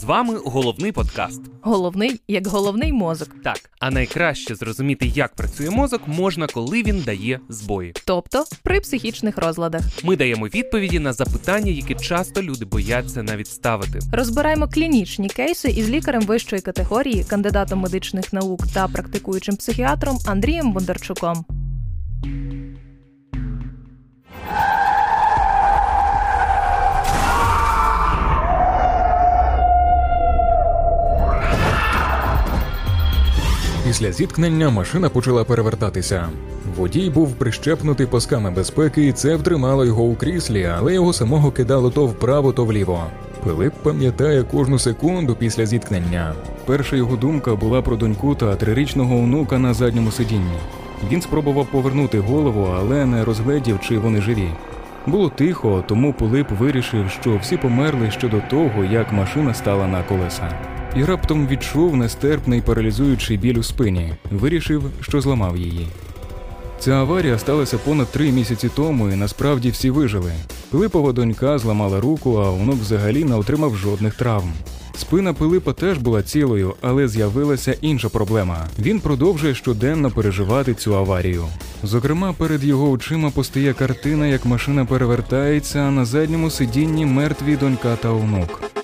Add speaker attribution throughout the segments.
Speaker 1: З вами головний подкаст.
Speaker 2: Головний як головний мозок.
Speaker 1: Так, а найкраще зрозуміти, як працює мозок, можна, коли він дає збої.
Speaker 2: Тобто при психічних розладах.
Speaker 1: Ми даємо відповіді на запитання, які часто люди бояться навіть ставити.
Speaker 2: Розбираємо клінічні кейси із лікарем вищої категорії, кандидатом медичних наук та практикуючим психіатром Андрієм Бондарчуком.
Speaker 3: Після зіткнення машина почала перевертатися. Водій був прищепнутий пасками безпеки, і це втримало його у кріслі, але його самого кидало то вправо, то вліво. Пилип пам'ятає кожну секунду після зіткнення. Перша його думка була про доньку та трирічного онука на задньому сидінні. Він спробував повернути голову, але не розгледів, чи вони живі. Було тихо, тому Пилип вирішив, що всі померли ще до того, як машина стала на колеса. І раптом відчув нестерпний паралізуючий біль у спині. Вирішив, що зламав її. Ця аварія сталася понад три місяці тому, і насправді всі вижили. Пилипова донька зламала руку, а онук взагалі не отримав жодних травм. Спина Пилипа теж була цілою, але з'явилася інша проблема. Він продовжує щоденно переживати цю аварію. Зокрема, перед його очима постає картина, як машина перевертається, а на задньому сидінні мертві донька та онук.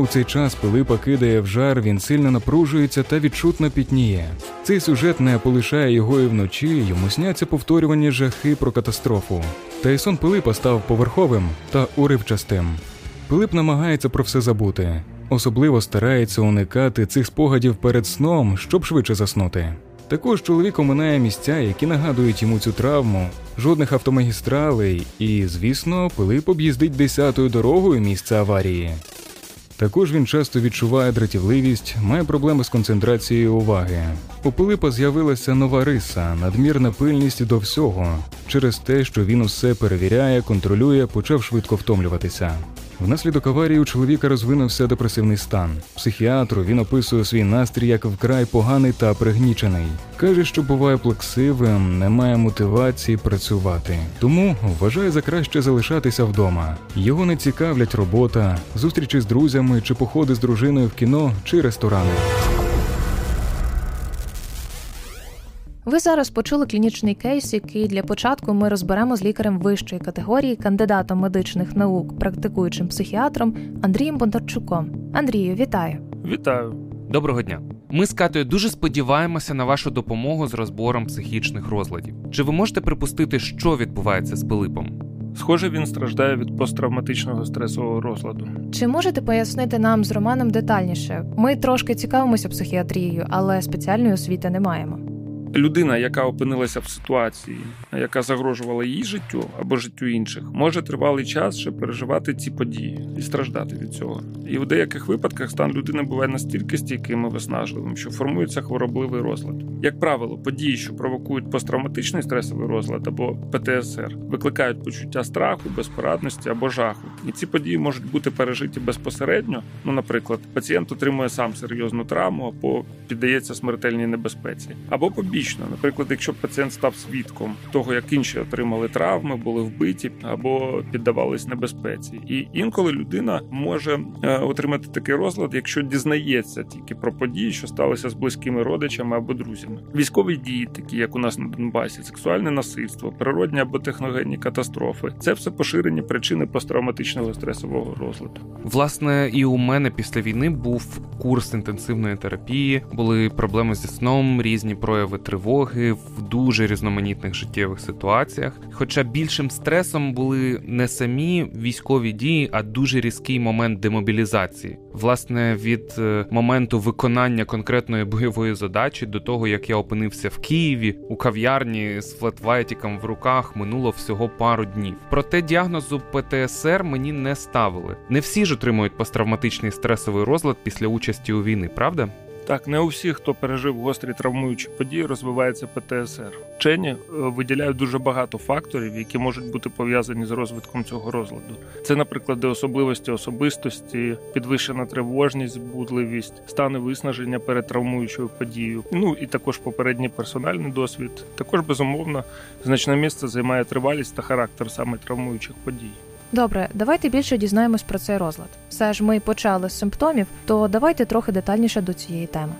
Speaker 3: У цей час Пилипа кидає в жар, він сильно напружується та відчутно пітніє. Цей сюжет не полишає його і вночі, йому сняться повторювані жахи про катастрофу. Та й сон Пилипа став поверховим та уривчастим. Пилип намагається про все забути, особливо старається уникати цих спогадів перед сном, щоб швидше заснути. Також чоловік оминає місця, які нагадують йому цю травму, жодних автомагістралей, і, звісно, Пилип об'їздить десятою дорогою місце аварії. Також він часто відчуває дратівливість, має проблеми з концентрацією уваги. У Пилипа з'явилася нова риса, надмірна пильність до всього. Через те, що він усе перевіряє, контролює, почав швидко втомлюватися. Внаслідок аварії у чоловіка розвинувся депресивний стан. Психіатру він описує свій настрій як вкрай поганий та пригнічений. Каже, що буває плаксивим, не має мотивації працювати. Тому вважає за краще залишатися вдома. Його не цікавлять робота, зустрічі з друзями чи походи з дружиною в кіно чи ресторани.
Speaker 2: Ви зараз почули клінічний кейс, який для початку ми розберемо з лікарем вищої категорії, кандидатом медичних наук, практикуючим психіатром Андрієм Бондарчуком. Андрію, вітаю!
Speaker 4: Вітаю.
Speaker 1: Доброго дня. Ми з Катою дуже сподіваємося на вашу допомогу з розбором психічних розладів. Чи ви можете припустити, що відбувається з Пилипом?
Speaker 4: Схоже, він страждає від посттравматичного стресового розладу.
Speaker 2: Чи можете пояснити нам з Романом детальніше? Ми трошки цікавимося психіатрією, але спеціальної освіти не маємо.
Speaker 4: Людина, яка опинилася в ситуації, яка загрожувала її життю або життю інших, може тривалий час ще переживати ці події і страждати від цього. І в деяких випадках стан людини буває настільки стійким і виснажливим, що формується хворобливий розлад. Як правило, події, що провокують посттравматичний стресовий розлад або ПТСР, викликають почуття страху, безпорадності або жаху. І ці події можуть бути пережиті безпосередньо. Ну, наприклад, пацієнт отримує сам серйозну травму або піддається смертельній небезпеці, або побічно. Наприклад, якщо пацієнт став свідком того, як інші отримали травми, були вбиті або піддавались небезпеці, і інколи людина може е, отримати такий розлад, якщо дізнається тільки про події, що сталися з близькими родичами або друзями. Військові дії, такі як у нас на Донбасі, сексуальне насильство, природні або техногенні катастрофи це все поширені причини посттравматичного стресового розладу.
Speaker 1: Власне, і у мене після війни був курс інтенсивної терапії, були проблеми зі сном, різні прояви тривоги в дуже різноманітних життєвих ситуаціях. Хоча більшим стресом були не самі військові дії, а дуже різкий момент демобілізації. Власне, від е, моменту виконання конкретної бойової задачі до того, як я опинився в Києві у кав'ярні з флетвайтіком в руках, минуло всього пару днів. Проте діагнозу ПТСР мені не ставили. Не всі ж отримують посттравматичний стресовий розлад після участі у війни, правда?
Speaker 4: Так, не у всіх, хто пережив гострі травмуючі події, розвивається ПТСР. Вчені е, виділяють дуже багато факторів, які можуть бути пов'язані з розвитком цього розладу. Це, наприклад, особливості особистості, підвищена тривожність, збудливість, стани виснаження перед травмуючою подією. Ну і також попередній персональний досвід. Також безумовно значне місце займає тривалість та характер саме травмуючих подій.
Speaker 2: Добре, давайте більше дізнаємось про цей розлад. Все ж ми почали з симптомів, то давайте трохи детальніше до цієї теми.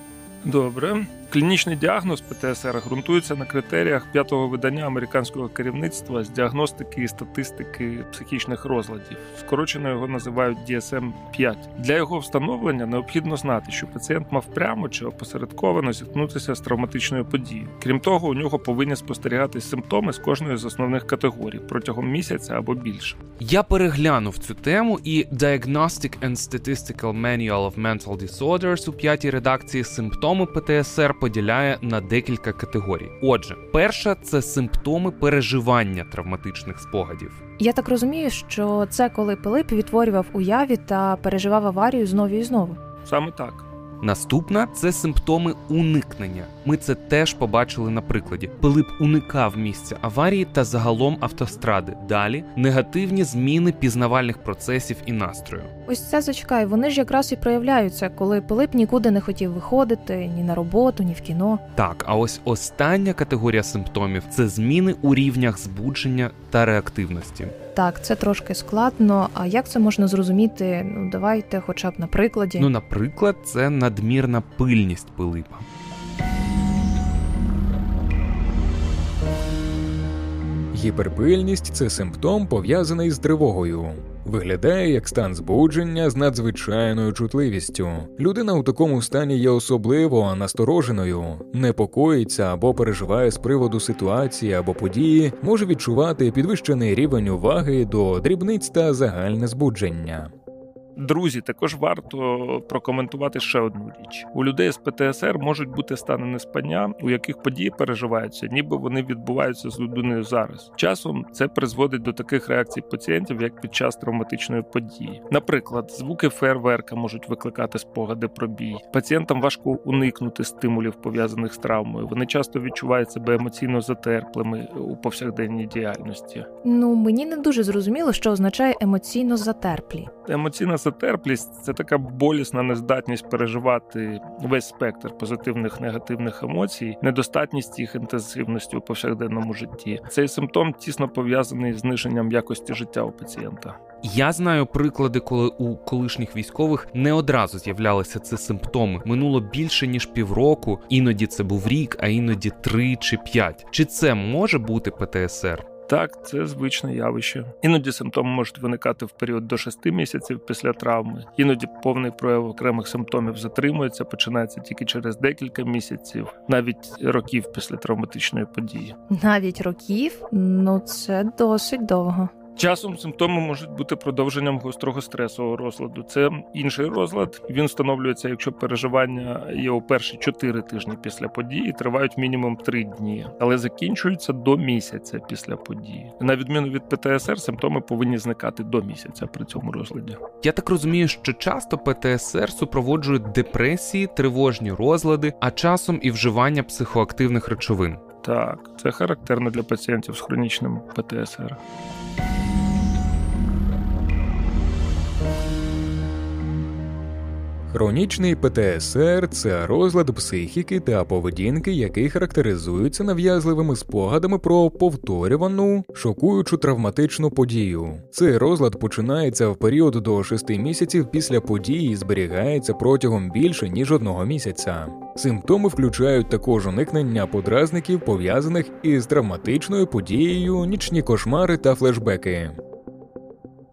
Speaker 4: Добре. Клінічний діагноз ПТСР ґрунтується на критеріях п'ятого видання американського керівництва з діагностики і статистики психічних розладів. Скорочено його називають DSM-5. Для його встановлення необхідно знати, що пацієнт мав прямо чи опосередковано зіткнутися з травматичною подією. Крім того, у нього повинні спостерігатись симптоми з кожної з основних категорій протягом місяця або більше.
Speaker 1: Я переглянув цю тему, і Diagnostic and Statistical Manual of Mental Disorders у п'ятій редакції симптоми ПТСР поділяє на декілька категорій. Отже, перша це симптоми переживання травматичних спогадів.
Speaker 2: Я так розумію, що це коли Пилип відтворював уяві та переживав аварію знову і знову.
Speaker 4: Саме так.
Speaker 1: Наступна це симптоми уникнення. Ми це теж побачили на прикладі. Пилип уникав місця аварії та загалом автостради. Далі негативні зміни пізнавальних процесів і настрою.
Speaker 2: Ось це зачекай, вони ж якраз і проявляються, коли Пилип нікуди не хотів виходити ні на роботу, ні в кіно.
Speaker 1: Так, а ось остання категорія симптомів це зміни у рівнях збудження та реактивності.
Speaker 2: Так, це трошки складно. А як це можна зрозуміти? Ну давайте, хоча б на прикладі.
Speaker 1: Ну, наприклад, це надмірна пильність Пилипа.
Speaker 5: Гіперпильність це симптом пов'язаний з тривогою. Виглядає як стан збудження з надзвичайною чутливістю. Людина у такому стані є особливо настороженою, непокоїться або переживає з приводу ситуації або події, може відчувати підвищений рівень уваги до дрібниць та загальне збудження.
Speaker 4: Друзі, також варто прокоментувати ще одну річ: у людей з ПТСР можуть бути стани неспання, у яких події переживаються, ніби вони відбуваються з людиною зараз. Часом це призводить до таких реакцій пацієнтів, як під час травматичної події. Наприклад, звуки фейерверка можуть викликати спогади про бій. Пацієнтам важко уникнути стимулів пов'язаних з травмою. Вони часто відчувають себе емоційно затерплими у повсякденній діяльності.
Speaker 2: Ну мені не дуже зрозуміло, що означає емоційно затерплі.
Speaker 4: Емоційна затерплість це така болісна нездатність переживати весь спектр позитивних негативних емоцій, недостатність їх інтенсивності у повсякденному житті. Цей симптом тісно пов'язаний з зниженням якості життя у пацієнта.
Speaker 1: Я знаю приклади, коли у колишніх військових не одразу з'являлися ці симптоми. Минуло більше ніж півроку, іноді це був рік, а іноді три чи п'ять. Чи це може бути ПТСР?
Speaker 4: Так, це звичне явище. Іноді симптоми можуть виникати в період до 6 місяців після травми. Іноді повний прояв окремих симптомів затримується, починається тільки через декілька місяців, навіть років після травматичної події.
Speaker 2: Навіть років? Ну це досить довго.
Speaker 4: Часом симптоми можуть бути продовженням гострого стресового розладу. Це інший розлад. Він встановлюється, якщо переживання є у перші 4 тижні після події, тривають мінімум 3 дні, але закінчуються до місяця після події. На відміну від ПТСР, симптоми повинні зникати до місяця при цьому розладі.
Speaker 1: Я так розумію, що часто ПТСР супроводжують депресії, тривожні розлади, а часом і вживання психоактивних речовин.
Speaker 4: Так, це характерно для пацієнтів з хронічним ПТСР.
Speaker 5: Хронічний ПТСР це розлад психіки та поведінки, який характеризується нав'язливими спогадами про повторювану, шокуючу травматичну подію. Цей розлад починається в період до 6 місяців після події і зберігається протягом більше ніж одного місяця. Симптоми включають також уникнення подразників, пов'язаних із травматичною подією, нічні кошмари та флешбеки.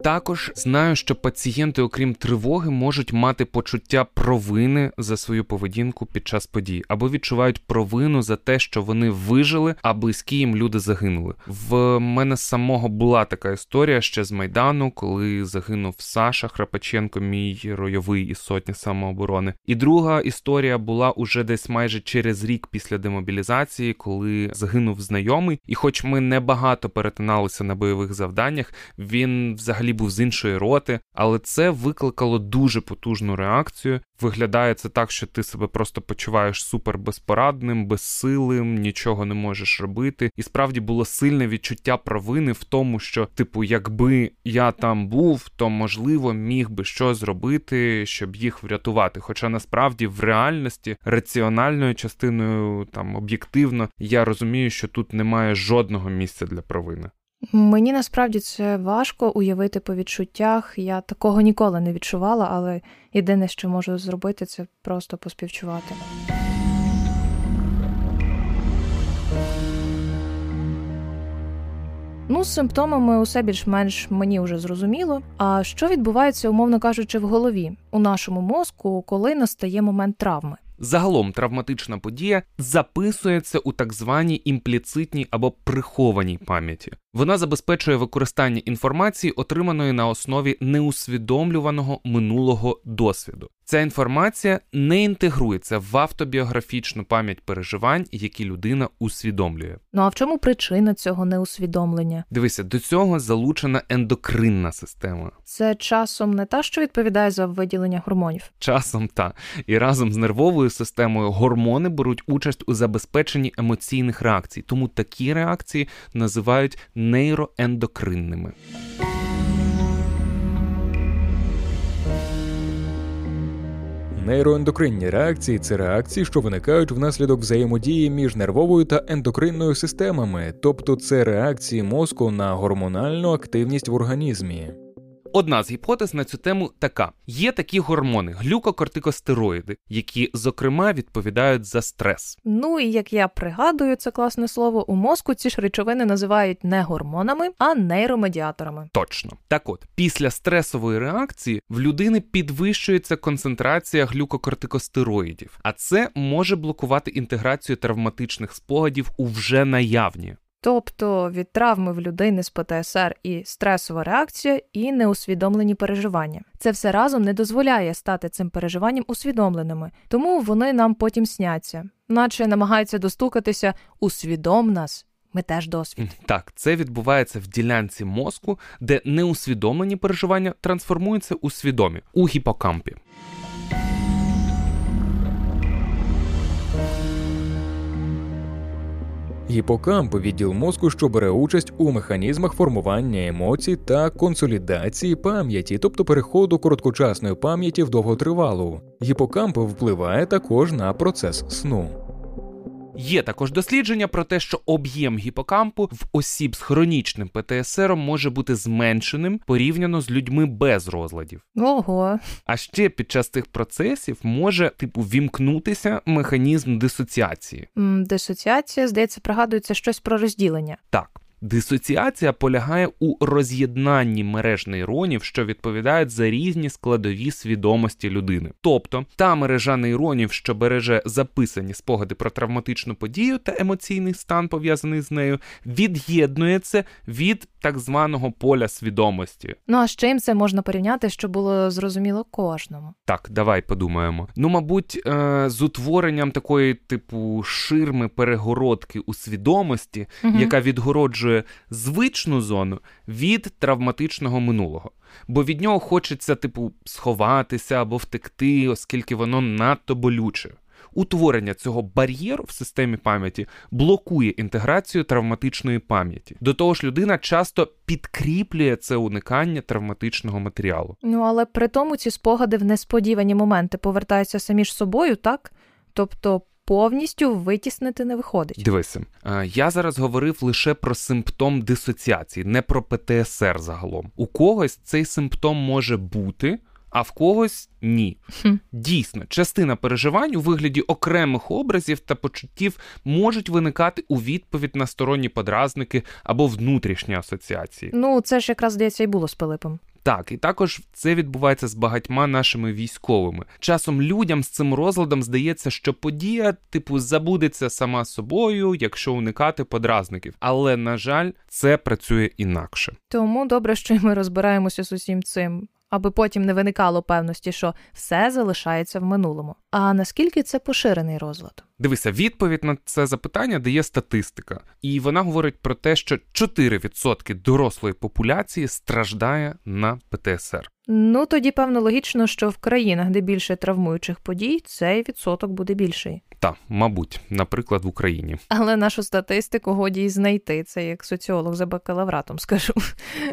Speaker 1: Також знаю, що пацієнти, окрім тривоги, можуть мати почуття провини за свою поведінку під час подій, або відчувають провину за те, що вони вижили, а близькі їм люди загинули. В мене самого була така історія ще з майдану, коли загинув Саша Храпаченко, мій ройовий із сотні самооборони. І друга історія була уже десь майже через рік після демобілізації, коли загинув знайомий. І, хоч ми небагато перетиналися на бойових завданнях, він взагалі був з іншої роти, але це викликало дуже потужну реакцію. Виглядає це так, що ти себе просто почуваєш супер безпорадним, безсилим, нічого не можеш робити. І справді було сильне відчуття провини в тому, що, типу, якби я там був, то можливо міг би що зробити, щоб їх врятувати. Хоча насправді в реальності раціональною частиною там об'єктивно я розумію, що тут немає жодного місця для провини.
Speaker 2: Мені насправді це важко уявити по відчуттях. Я такого ніколи не відчувала, але єдине, що можу зробити, це просто поспівчувати. Ну, з симптомами усе більш-менш мені вже зрозуміло. А що відбувається, умовно кажучи, в голові у нашому мозку, коли настає момент травми?
Speaker 1: Загалом травматична подія записується у так званій імпліцитній або прихованій пам'яті. Вона забезпечує використання інформації, отриманої на основі неусвідомлюваного минулого досвіду. Ця інформація не інтегрується в автобіографічну пам'ять переживань, які людина усвідомлює.
Speaker 2: Ну а в чому причина цього неусвідомлення?
Speaker 1: Дивися, до цього залучена ендокринна система.
Speaker 2: Це часом не та, що відповідає за виділення гормонів.
Speaker 1: Часом та і разом з нервовою системою гормони беруть участь у забезпеченні емоційних реакцій, тому такі реакції називають нейроендокринними.
Speaker 5: Нейроендокринні реакції це реакції, що виникають внаслідок взаємодії між нервовою та ендокринною системами, тобто це реакції мозку на гормональну активність в організмі.
Speaker 1: Одна з гіпотез на цю тему така: є такі гормони, глюкокортикостероїди, які, зокрема, відповідають за стрес.
Speaker 2: Ну і як я пригадую це класне слово, у мозку ці ж речовини називають не гормонами, а нейромедіаторами.
Speaker 1: Точно так, от після стресової реакції в людини підвищується концентрація глюкокортикостероїдів, а це може блокувати інтеграцію травматичних спогадів у вже наявні.
Speaker 2: Тобто від травми в людини з ПТСР і стресова реакція, і неусвідомлені переживання. Це все разом не дозволяє стати цим переживанням усвідомленими, тому вони нам потім сняться, наче намагаються достукатися усвідом нас. Ми теж досвід.
Speaker 1: Так, це відбувається в ділянці мозку, де неусвідомлені переживання трансформуються у свідомі у гіпокампі.
Speaker 5: Гіпокамп відділ мозку, що бере участь у механізмах формування емоцій та консолідації пам'яті, тобто переходу короткочасної пам'яті в довготривалу. Гіпокамп впливає також на процес сну.
Speaker 1: Є також дослідження про те, що об'єм гіпокампу в осіб з хронічним ПТСР може бути зменшеним порівняно з людьми без розладів.
Speaker 2: Ого.
Speaker 1: А ще під час цих процесів може типу вімкнутися механізм дисоціації.
Speaker 2: Дисоціація, здається, пригадується щось про розділення.
Speaker 1: Так. Дисоціація полягає у роз'єднанні мереж нейронів, що відповідають за різні складові свідомості людини. Тобто та мережа нейронів, що береже записані спогади про травматичну подію та емоційний стан пов'язаний з нею, від'єднується від так званого поля свідомості.
Speaker 2: Ну а з чим це можна порівняти, щоб було зрозуміло кожному?
Speaker 1: Так, давай подумаємо. Ну, мабуть, е- з утворенням такої типу ширми перегородки у свідомості,
Speaker 2: Мгм.
Speaker 1: яка відгороджує звичну зону від травматичного минулого. Бо від нього хочеться, типу, сховатися або втекти, оскільки воно надто болюче. Утворення цього бар'єру в системі пам'яті блокує інтеграцію травматичної пам'яті. До того ж, людина часто підкріплює це уникання травматичного матеріалу.
Speaker 2: Ну але при тому ці спогади в несподівані моменти повертаються самі ж собою, так? Тобто повністю витіснити не виходить.
Speaker 1: Дивися, е, я зараз говорив лише про симптом дисоціації, не про ПТСР загалом. У когось цей симптом може бути. А в когось ні.
Speaker 2: Хм.
Speaker 1: Дійсно, частина переживань у вигляді окремих образів та почуттів можуть виникати у відповідь на сторонні подразники або внутрішні асоціації.
Speaker 2: Ну, це ж якраз здається і було з Пилипом.
Speaker 1: Так, і також це відбувається з багатьма нашими військовими. Часом людям з цим розладом здається, що подія, типу, забудеться сама собою, якщо уникати подразників. Але на жаль, це працює інакше.
Speaker 2: Тому добре, що ми розбираємося з усім цим, аби потім не виникало певності, що все залишається в минулому. А наскільки це поширений розлад?
Speaker 1: Дивися, відповідь на це запитання дає статистика, і вона говорить про те, що 4% дорослої популяції страждає на ПТСР.
Speaker 2: Ну тоді певно логічно, що в країнах, де більше травмуючих подій, цей відсоток буде більший.
Speaker 1: Та, мабуть, наприклад, в Україні.
Speaker 2: Але нашу статистику годі й знайти. Це як соціолог за бакалавратом скажу.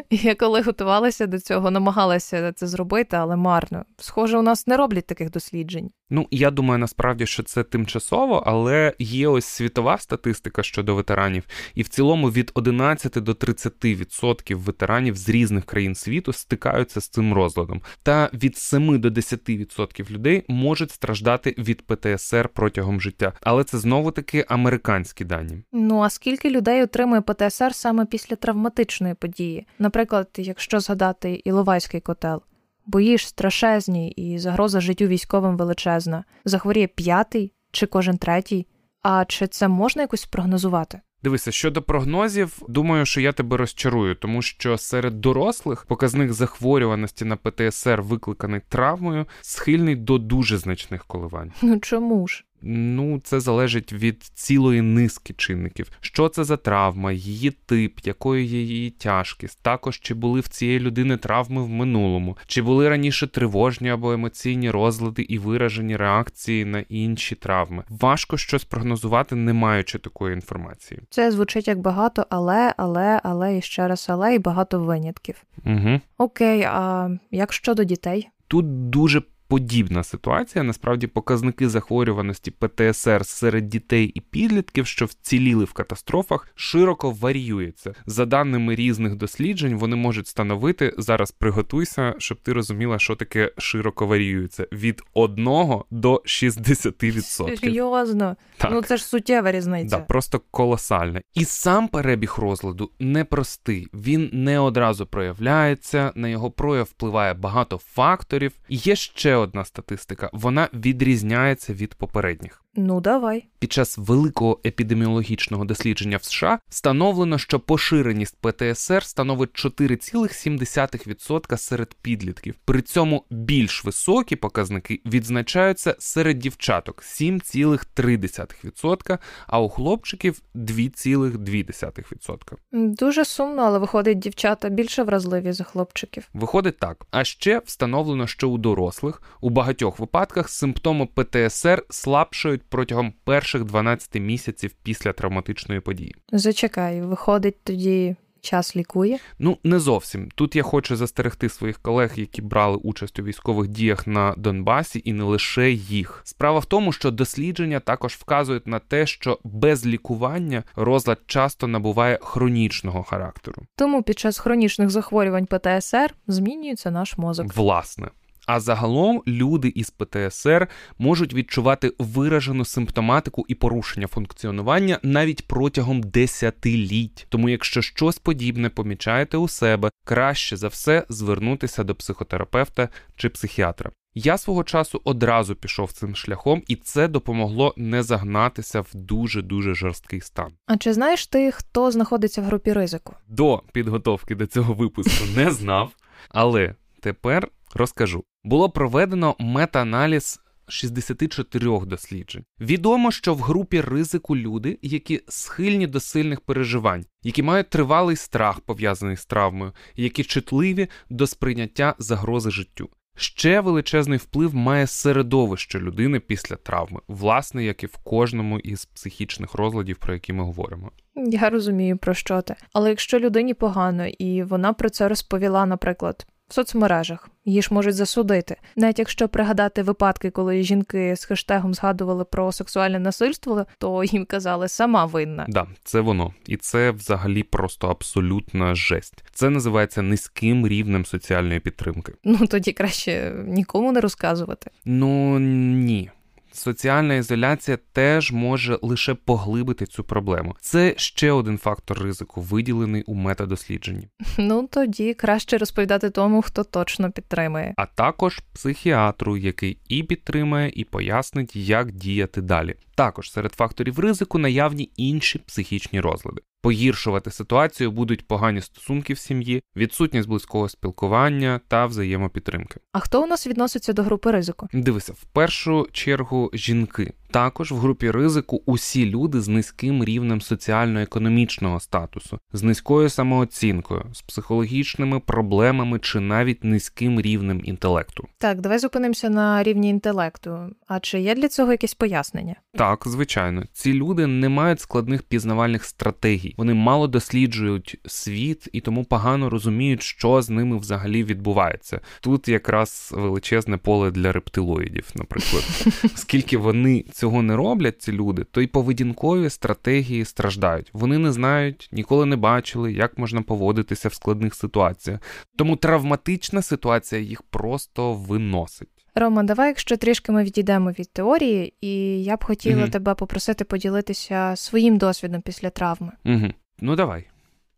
Speaker 2: Я коли готувалася до цього, намагалася це зробити, але марно. Схоже, у нас не роблять таких досліджень.
Speaker 1: Ну я думаю, насправді, що це тимчасово, але є ось світова статистика щодо ветеранів, і в цілому від 11 до 30% ветеранів з різних країн світу стикаються з цим розладом, та від 7 до 10% людей можуть страждати від ПТСР протягом життя. Але це знову таки американські дані.
Speaker 2: Ну а скільки людей отримує ПТСР саме після травматичної події? Наприклад, якщо згадати Іловайський котел. Боїш страшезні і загроза життю військовим величезна. Захворіє п'ятий чи кожен третій. А чи це можна якось прогнозувати?
Speaker 1: Дивися, щодо прогнозів, думаю, що я тебе розчарую, тому що серед дорослих показник захворюваності на ПТСР, викликаний травмою, схильний до дуже значних коливань.
Speaker 2: Ну чому ж?
Speaker 1: Ну, це залежить від цілої низки чинників. Що це за травма, її тип, якою є її тяжкість, також чи були в цієї людини травми в минулому, чи були раніше тривожні або емоційні розлади і виражені реакції на інші травми. Важко щось прогнозувати, не маючи такої інформації.
Speaker 2: Це звучить як багато, але, але, але і ще раз, але і багато винятків.
Speaker 1: Угу.
Speaker 2: Окей, а як щодо дітей?
Speaker 1: Тут дуже подібна ситуація. Насправді показники захворюваності ПТСР серед дітей і підлітків, що вціліли в катастрофах, широко варіюються. За даними різних досліджень, вони можуть становити зараз. Приготуйся, щоб ти розуміла, що таке широко варіюється від 1 до 60%.
Speaker 2: Серйозно?
Speaker 1: Так.
Speaker 2: Ну це ж суттєва різниця.
Speaker 1: Да, просто колосальне. І сам перебіг розладу непростий. Він не одразу проявляється, на його прояв впливає багато факторів. І є ще одна статистика: вона відрізняється від попередніх.
Speaker 2: Ну давай.
Speaker 1: Під час великого епідеміологічного дослідження в США встановлено, що поширеність ПТСР становить 4,7% серед підлітків. При цьому більш високі показники відзначаються серед дівчаток 7,3%, а у хлопчиків 2,2%.
Speaker 2: Дуже сумно, але виходить, дівчата більше вразливі за хлопчиків.
Speaker 1: Виходить так. А ще встановлено, що у дорослих у багатьох випадках симптоми ПТСР слабшають протягом перших 12 місяців після травматичної події.
Speaker 2: Зачекай, виходить тоді. Час лікує?
Speaker 1: Ну не зовсім. Тут я хочу застерегти своїх колег, які брали участь у військових діях на Донбасі, і не лише їх. Справа в тому, що дослідження також вказують на те, що без лікування розлад часто набуває хронічного характеру.
Speaker 2: Тому під час хронічних захворювань ПТСР змінюється наш мозок.
Speaker 1: Власне. А загалом люди із ПТСР можуть відчувати виражену симптоматику і порушення функціонування навіть протягом десятиліть. Тому, якщо щось подібне помічаєте у себе, краще за все звернутися до психотерапевта чи психіатра. Я свого часу одразу пішов цим шляхом, і це допомогло не загнатися в дуже дуже жорсткий стан.
Speaker 2: А чи знаєш ти, хто знаходиться в групі ризику?
Speaker 1: До підготовки до цього випуску не знав, але тепер розкажу. Було проведено мета-аналіз 64 досліджень. Відомо, що в групі ризику люди, які схильні до сильних переживань, які мають тривалий страх пов'язаний з травмою, які чутливі до сприйняття загрози життю. Ще величезний вплив має середовище людини після травми, власне, як і в кожному із психічних розладів, про які ми говоримо.
Speaker 2: Я розумію, про що ти. Але якщо людині погано і вона про це розповіла, наприклад, соцмережах, її ж можуть засудити. Навіть якщо пригадати випадки, коли жінки з хештегом згадували про сексуальне насильство, то їм казали сама винна.
Speaker 1: Да, це воно, і це взагалі просто абсолютна жесть. Це називається низьким рівнем соціальної підтримки.
Speaker 2: Ну тоді краще нікому не розказувати.
Speaker 1: Ну ні. Соціальна ізоляція теж може лише поглибити цю проблему. Це ще один фактор ризику, виділений у метадослідженні.
Speaker 2: Ну тоді краще розповідати тому, хто точно підтримує.
Speaker 1: А також психіатру, який і підтримає, і пояснить, як діяти далі. Також серед факторів ризику наявні інші психічні розлади. Погіршувати ситуацію будуть погані стосунки в сім'ї, відсутність близького спілкування та взаємопідтримки.
Speaker 2: А хто у нас відноситься до групи ризику?
Speaker 1: Дивися, в першу чергу жінки, Також в групі ризику усі люди з низьким рівнем соціально-економічного статусу, з низькою самооцінкою, з психологічними проблемами чи навіть низьким рівнем інтелекту.
Speaker 2: Так, давай зупинимося на рівні інтелекту. А чи є для цього якесь пояснення?
Speaker 1: Так, звичайно, ці люди не мають складних пізнавальних стратегій. Вони мало досліджують світ і тому погано розуміють, що з ними взагалі відбувається. Тут якраз величезне поле для рептилоїдів, наприклад, оскільки вони цього не роблять, ці люди, то й поведінкові стратегії страждають. Вони не знають, ніколи не бачили, як можна поводитися в складних ситуаціях. Тому травматична ситуація їх просто виносить.
Speaker 2: Рома, давай, якщо трішки ми відійдемо від теорії, і я б хотіла
Speaker 1: Мгм.
Speaker 2: тебе попросити поділитися своїм досвідом після травми.
Speaker 1: Угу. Ну давай.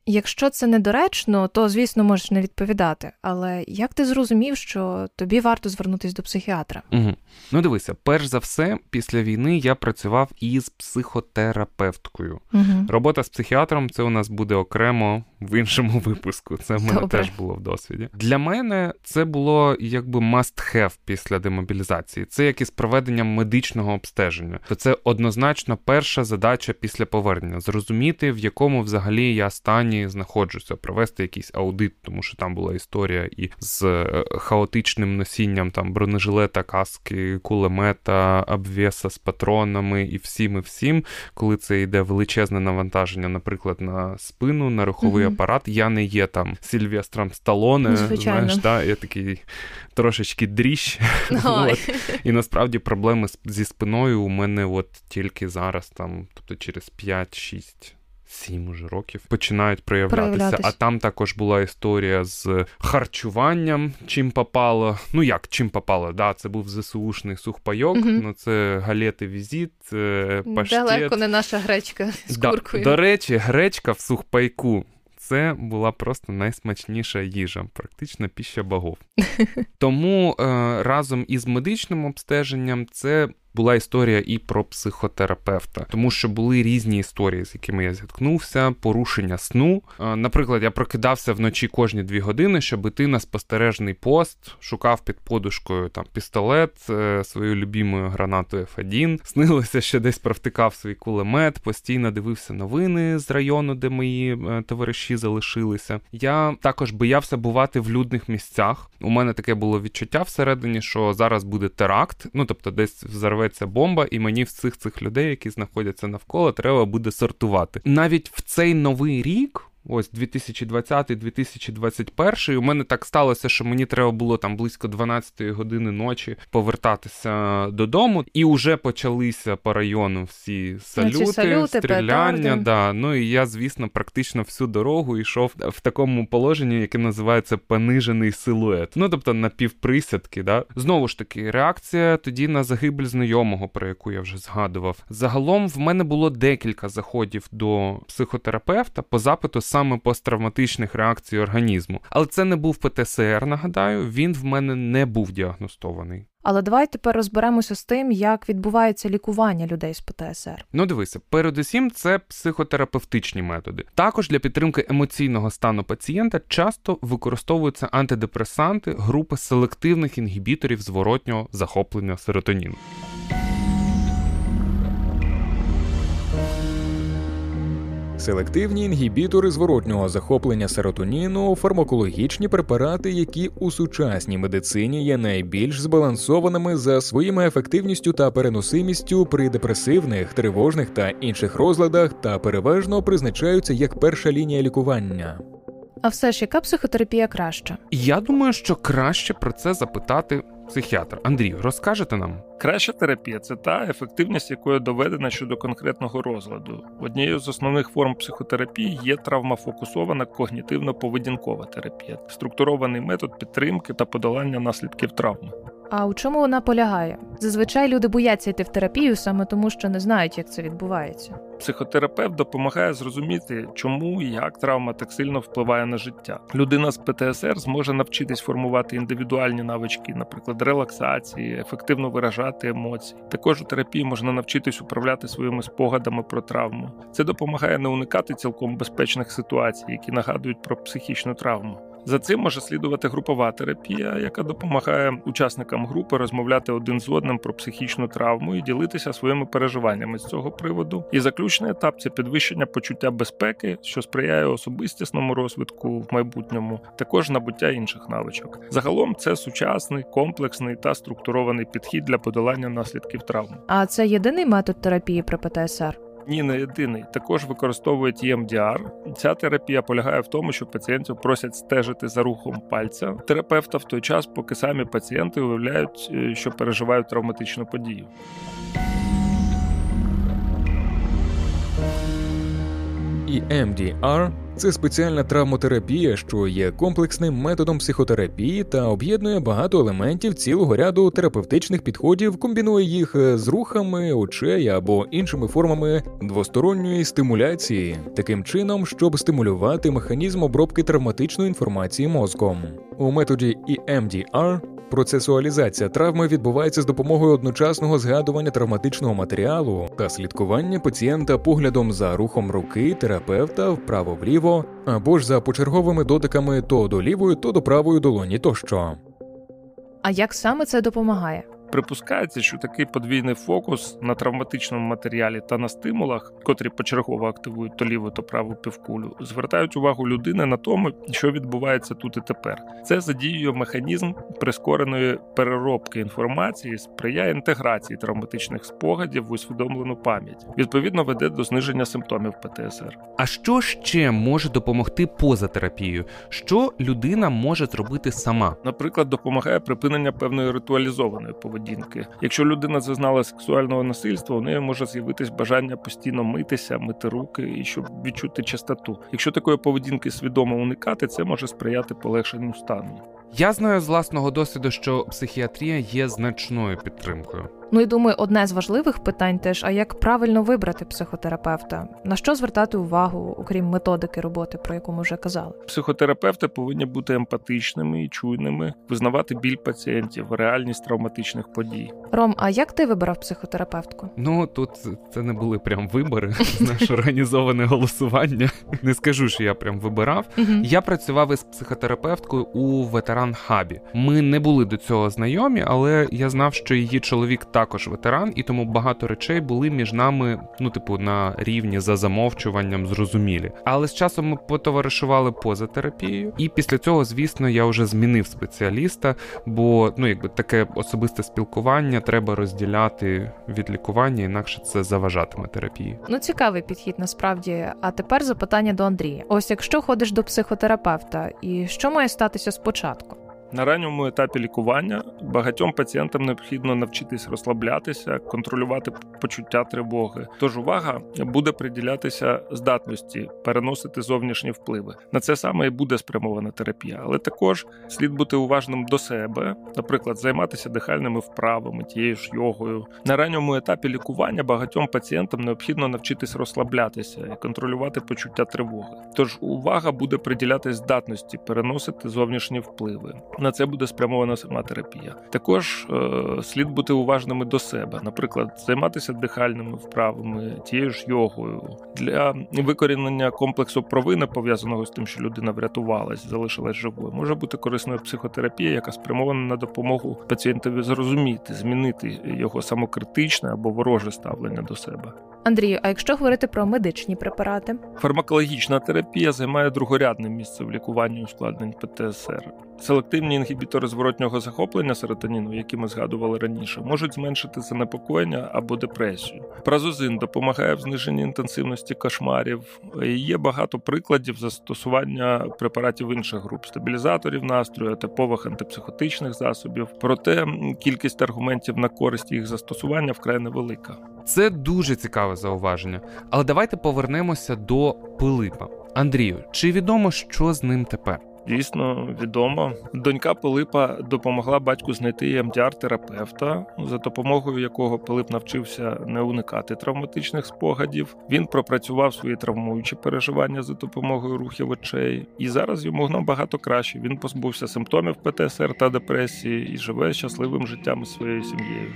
Speaker 2: Якщо це недоречно, то звісно можеш не відповідати. Але як ти зрозумів, що тобі варто звернутися до психіатра?
Speaker 1: Угу. Ну дивися, перш за все, після війни я працював із психотерапевткою.
Speaker 2: Угу.
Speaker 1: Робота з психіатром це у нас буде окремо в іншому випуску. Це в мене
Speaker 2: Добре.
Speaker 1: теж було в досвіді. Для мене це було якби must have після демобілізації. Це як із проведенням медичного обстеження. То це однозначно перша задача після повернення зрозуміти, в якому взагалі я стані знаходжуся, провести якийсь аудит, тому що там була історія і з е, хаотичним носінням там бронежилета, каски, кулемета, обвеса з патронами і всім і всім коли це йде величезне навантаження, наприклад, на спину, на руховий
Speaker 2: Мгм.
Speaker 1: апарат. Я не є там Сільвестром Сталоне,
Speaker 2: Ну,
Speaker 1: знаєш, да, я такий трошечки дріщ. От. І насправді проблеми зі спиною у мене от тільки зараз, там, тобто через 5-6. Сім уже років починають проявлятися.
Speaker 2: Проявлятись.
Speaker 1: А там також була історія з харчуванням, чим попало. Ну як чим попало? Да, це був ЗСУшний сухпайок,
Speaker 2: Мгм.
Speaker 1: ну це галети візит, е, паштет.
Speaker 2: Далеко не наша гречка з
Speaker 1: Да,
Speaker 2: куркою.
Speaker 1: До речі, гречка в сухпайку. Це була просто найсмачніша їжа, практично піща богов. Тому е, разом із медичним обстеженням це була історія і про психотерапевта, тому що були різні історії, з якими я зіткнувся, порушення сну. Е, наприклад, я прокидався вночі кожні дві години, щоб іти на спостережний пост, шукав під подушкою там пістолет, е, свою любімою гранатою F1. Снилося, що десь провтикав свій кулемет, постійно дивився новини з району, де мої е, товариші залишилися. Я також боявся бувати в людних місцях. У мене таке було відчуття всередині, що зараз буде теракт, ну тобто десь взорветься бомба, і мені всіх цих людей, які знаходяться навколо, треба буде сортувати. Навіть в цей новий рік. Ось 2020-2021, у мене так сталося, що мені треба було там близько 12 години ночі повертатися додому, і вже почалися по району всі салюти,
Speaker 2: салюти,
Speaker 1: стріляння.
Speaker 2: петарди.
Speaker 1: Да. Ну і я, звісно, практично всю дорогу йшов в такому положенні, яке називається понижений силует. Ну тобто напівприсядки. Да? Знову ж таки, реакція тоді на загибель знайомого, про яку я вже згадував. Загалом в мене було декілька заходів до психотерапевта по запиту саме посттравматичних реакцій організму. Але це не був ПТСР, нагадаю, він в мене не був діагностований.
Speaker 2: Але давай тепер розберемося з тим, як відбувається лікування людей з ПТСР.
Speaker 1: Ну, дивися, передусім, це психотерапевтичні методи. Також для підтримки емоційного стану пацієнта часто використовуються антидепресанти групи селективних інгібіторів зворотнього захоплення серотоніну.
Speaker 5: Селективні інгібітори зворотнього захоплення серотоніну фармакологічні препарати, які у сучасній медицині є найбільш збалансованими за своїми ефективністю та переносимістю при депресивних, тривожних та інших розладах, та переважно призначаються як перша лінія лікування.
Speaker 2: А все ж, яка психотерапія краща?
Speaker 1: Я думаю, що краще про це запитати психіатр. Андрію, розкажете нам?
Speaker 4: Краща терапія це та ефективність, якою доведена щодо конкретного розладу. Однією з основних форм психотерапії є травмафокусована когнітивно-поведінкова терапія, структурований метод підтримки та подолання наслідків травми.
Speaker 2: А у чому вона полягає? Зазвичай люди бояться йти в терапію саме тому, що не знають, як це відбувається.
Speaker 4: Психотерапевт допомагає зрозуміти, чому і як травма так сильно впливає на життя. Людина з ПТСР зможе навчитись формувати індивідуальні навички, наприклад, релаксації, ефективно виражати емоції. Також у терапії можна навчитись управляти своїми спогадами про травму. Це допомагає не уникати цілком безпечних ситуацій, які нагадують про психічну травму. За цим може слідувати групова терапія, яка допомагає учасникам групи розмовляти один з одним про психічну травму і ділитися своїми переживаннями з цього приводу. І заключний етап це підвищення почуття безпеки, що сприяє особистісному розвитку в майбутньому, також набуття інших навичок. Загалом це сучасний, комплексний та структурований підхід для подолання наслідків травм.
Speaker 2: А це єдиний метод терапії при ПТСР?
Speaker 4: Ні, не єдиний. Також використовують EMDR. Ця терапія полягає в тому, що пацієнтів просять стежити за рухом пальця терапевта в той час, поки самі пацієнти уявляють, е, що переживають травматичну подію.
Speaker 5: І MDR це спеціальна травмотерапія, що є комплексним методом психотерапії та об'єднує багато елементів цілого ряду терапевтичних підходів, комбінує їх з рухами, очей або іншими формами двосторонньої стимуляції, таким чином, щоб стимулювати механізм обробки травматичної інформації мозком. У методі EMDR Процесуалізація травми відбувається з допомогою одночасного згадування травматичного матеріалу та слідкування пацієнта поглядом за рухом руки терапевта вправо-вліво або ж за почерговими дотиками то до лівої, то до правої долоні тощо.
Speaker 2: А як саме це допомагає?
Speaker 4: Припускається, що такий подвійний фокус на травматичному матеріалі та на стимулах, котрі почергово активують то ліву, то праву півкулю, звертають увагу людини на тому, що відбувається тут і тепер. Це задіює механізм прискореної переробки інформації, сприяє інтеграції травматичних спогадів в усвідомлену пам'ять. Відповідно, веде до зниження симптомів ПТСР.
Speaker 1: А що ще може допомогти поза терапією? Що людина може зробити сама?
Speaker 4: Наприклад, допомагає припинення певної ритуалізованої поведінки поведінки. Якщо людина зазнала сексуального насильства, у неї може з'явитись бажання постійно митися, мити руки і щоб відчути чистоту. Якщо такої поведінки свідомо уникати, це може сприяти полегшенню стану.
Speaker 1: Я знаю з власного досвіду, що психіатрія є значною підтримкою.
Speaker 2: Ну і думаю, одне з важливих питань теж: а як правильно вибрати психотерапевта? На що звертати увагу, окрім методики роботи, про яку ми вже казали?
Speaker 4: Психотерапевти повинні бути емпатичними і чуйними, визнавати біль пацієнтів, реальність травматичних подій.
Speaker 2: Ром, а як ти вибирав психотерапевтку?
Speaker 1: Ну тут це не були прям вибори, знаєш, організоване голосування. Не скажу, що я прям вибирав. Я працював із психотерапевткою у ветеран хабі. Ми не були до цього знайомі, але я знав, що її чоловік також ветеран, і тому багато речей були між нами, ну, типу, на рівні за замовчуванням, зрозумілі. Але з часом ми потоваришували поза терапією, і після цього, звісно, я вже змінив спеціаліста, бо ну, якби таке особисте спілкування треба розділяти від лікування, інакше це заважатиме терапії.
Speaker 2: Ну, цікавий підхід насправді. А тепер запитання до Андрія: ось якщо ходиш до психотерапевта, і що має статися спочатку?
Speaker 4: На ранньому етапі лікування багатьом пацієнтам необхідно навчитись розслаблятися, контролювати почуття тривоги. Тож увага буде приділятися здатності переносити зовнішні впливи. На це саме і буде спрямована терапія, але також слід бути уважним до себе, наприклад, займатися дихальними вправами, тією ж йогою. На ранньому етапі лікування багатьом пацієнтам необхідно навчитись розслаблятися і контролювати почуття тривоги. Тож увага буде приділятись здатності переносити зовнішні впливи на це буде спрямована сама терапія. Також е, слід бути уважними до себе, наприклад, займатися дихальними вправами, тією ж йогою для викорінення комплексу провини, пов'язаного з тим, що людина врятувалась, залишилась живою. Може бути корисною психотерапія, яка спрямована на допомогу пацієнтові зрозуміти, змінити його самокритичне або вороже ставлення до себе.
Speaker 2: Андрію, а якщо говорити про медичні препарати,
Speaker 4: фармакологічна терапія займає другорядне місце в лікуванні ускладнень ПТСР. Селективні інгібітори зворотнього захоплення серотоніну, які ми згадували раніше, можуть зменшити занепокоєння або депресію. Празозин допомагає в зниженні інтенсивності кошмарів. Є багато прикладів застосування препаратів інших груп стабілізаторів настрою, типових антипсихотичних засобів. Проте кількість аргументів на користь їх застосування вкрай невелика.
Speaker 1: Це дуже цікаве зауваження. Але давайте повернемося до Пилипа. Андрію, чи відомо, що з ним тепер?
Speaker 4: Дійсно відомо. Донька Пилипа допомогла батьку знайти МДР-терапевта, за допомогою якого Пилип навчився не уникати травматичних спогадів. Він пропрацював свої травмуючі переживання за допомогою рухів очей, і зараз йому набагато краще. Він позбувся симптомів ПТСР та депресії і живе щасливим життям із своєю сім'єю.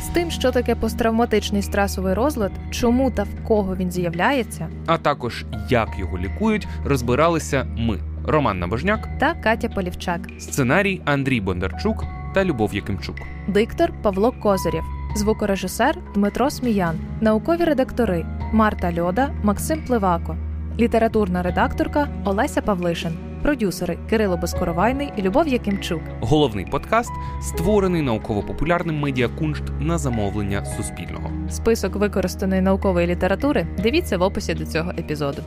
Speaker 2: З тим, що таке посттравматичний стресовий розлад, чому та в кого він з'являється,
Speaker 1: а також як його лікують, розбиралися ми. Роман Набожняк
Speaker 2: та Катя Полівчак.
Speaker 1: Сценарій Андрій Бондарчук та Любов Якимчук.
Speaker 2: Диктор Павло Козирєв, звукорежисер Дмитро Сміян, наукові редактори Марта Льода, Максим Пливако, літературна редакторка Олеся Павлишин, продюсери Кирило Безкоровайний і Любов Якимчук.
Speaker 1: Головний подкаст створений науково-популярним медіакуншт на замовлення Суспільного.
Speaker 2: Список використаної наукової літератури дивіться в описі до цього епізоду.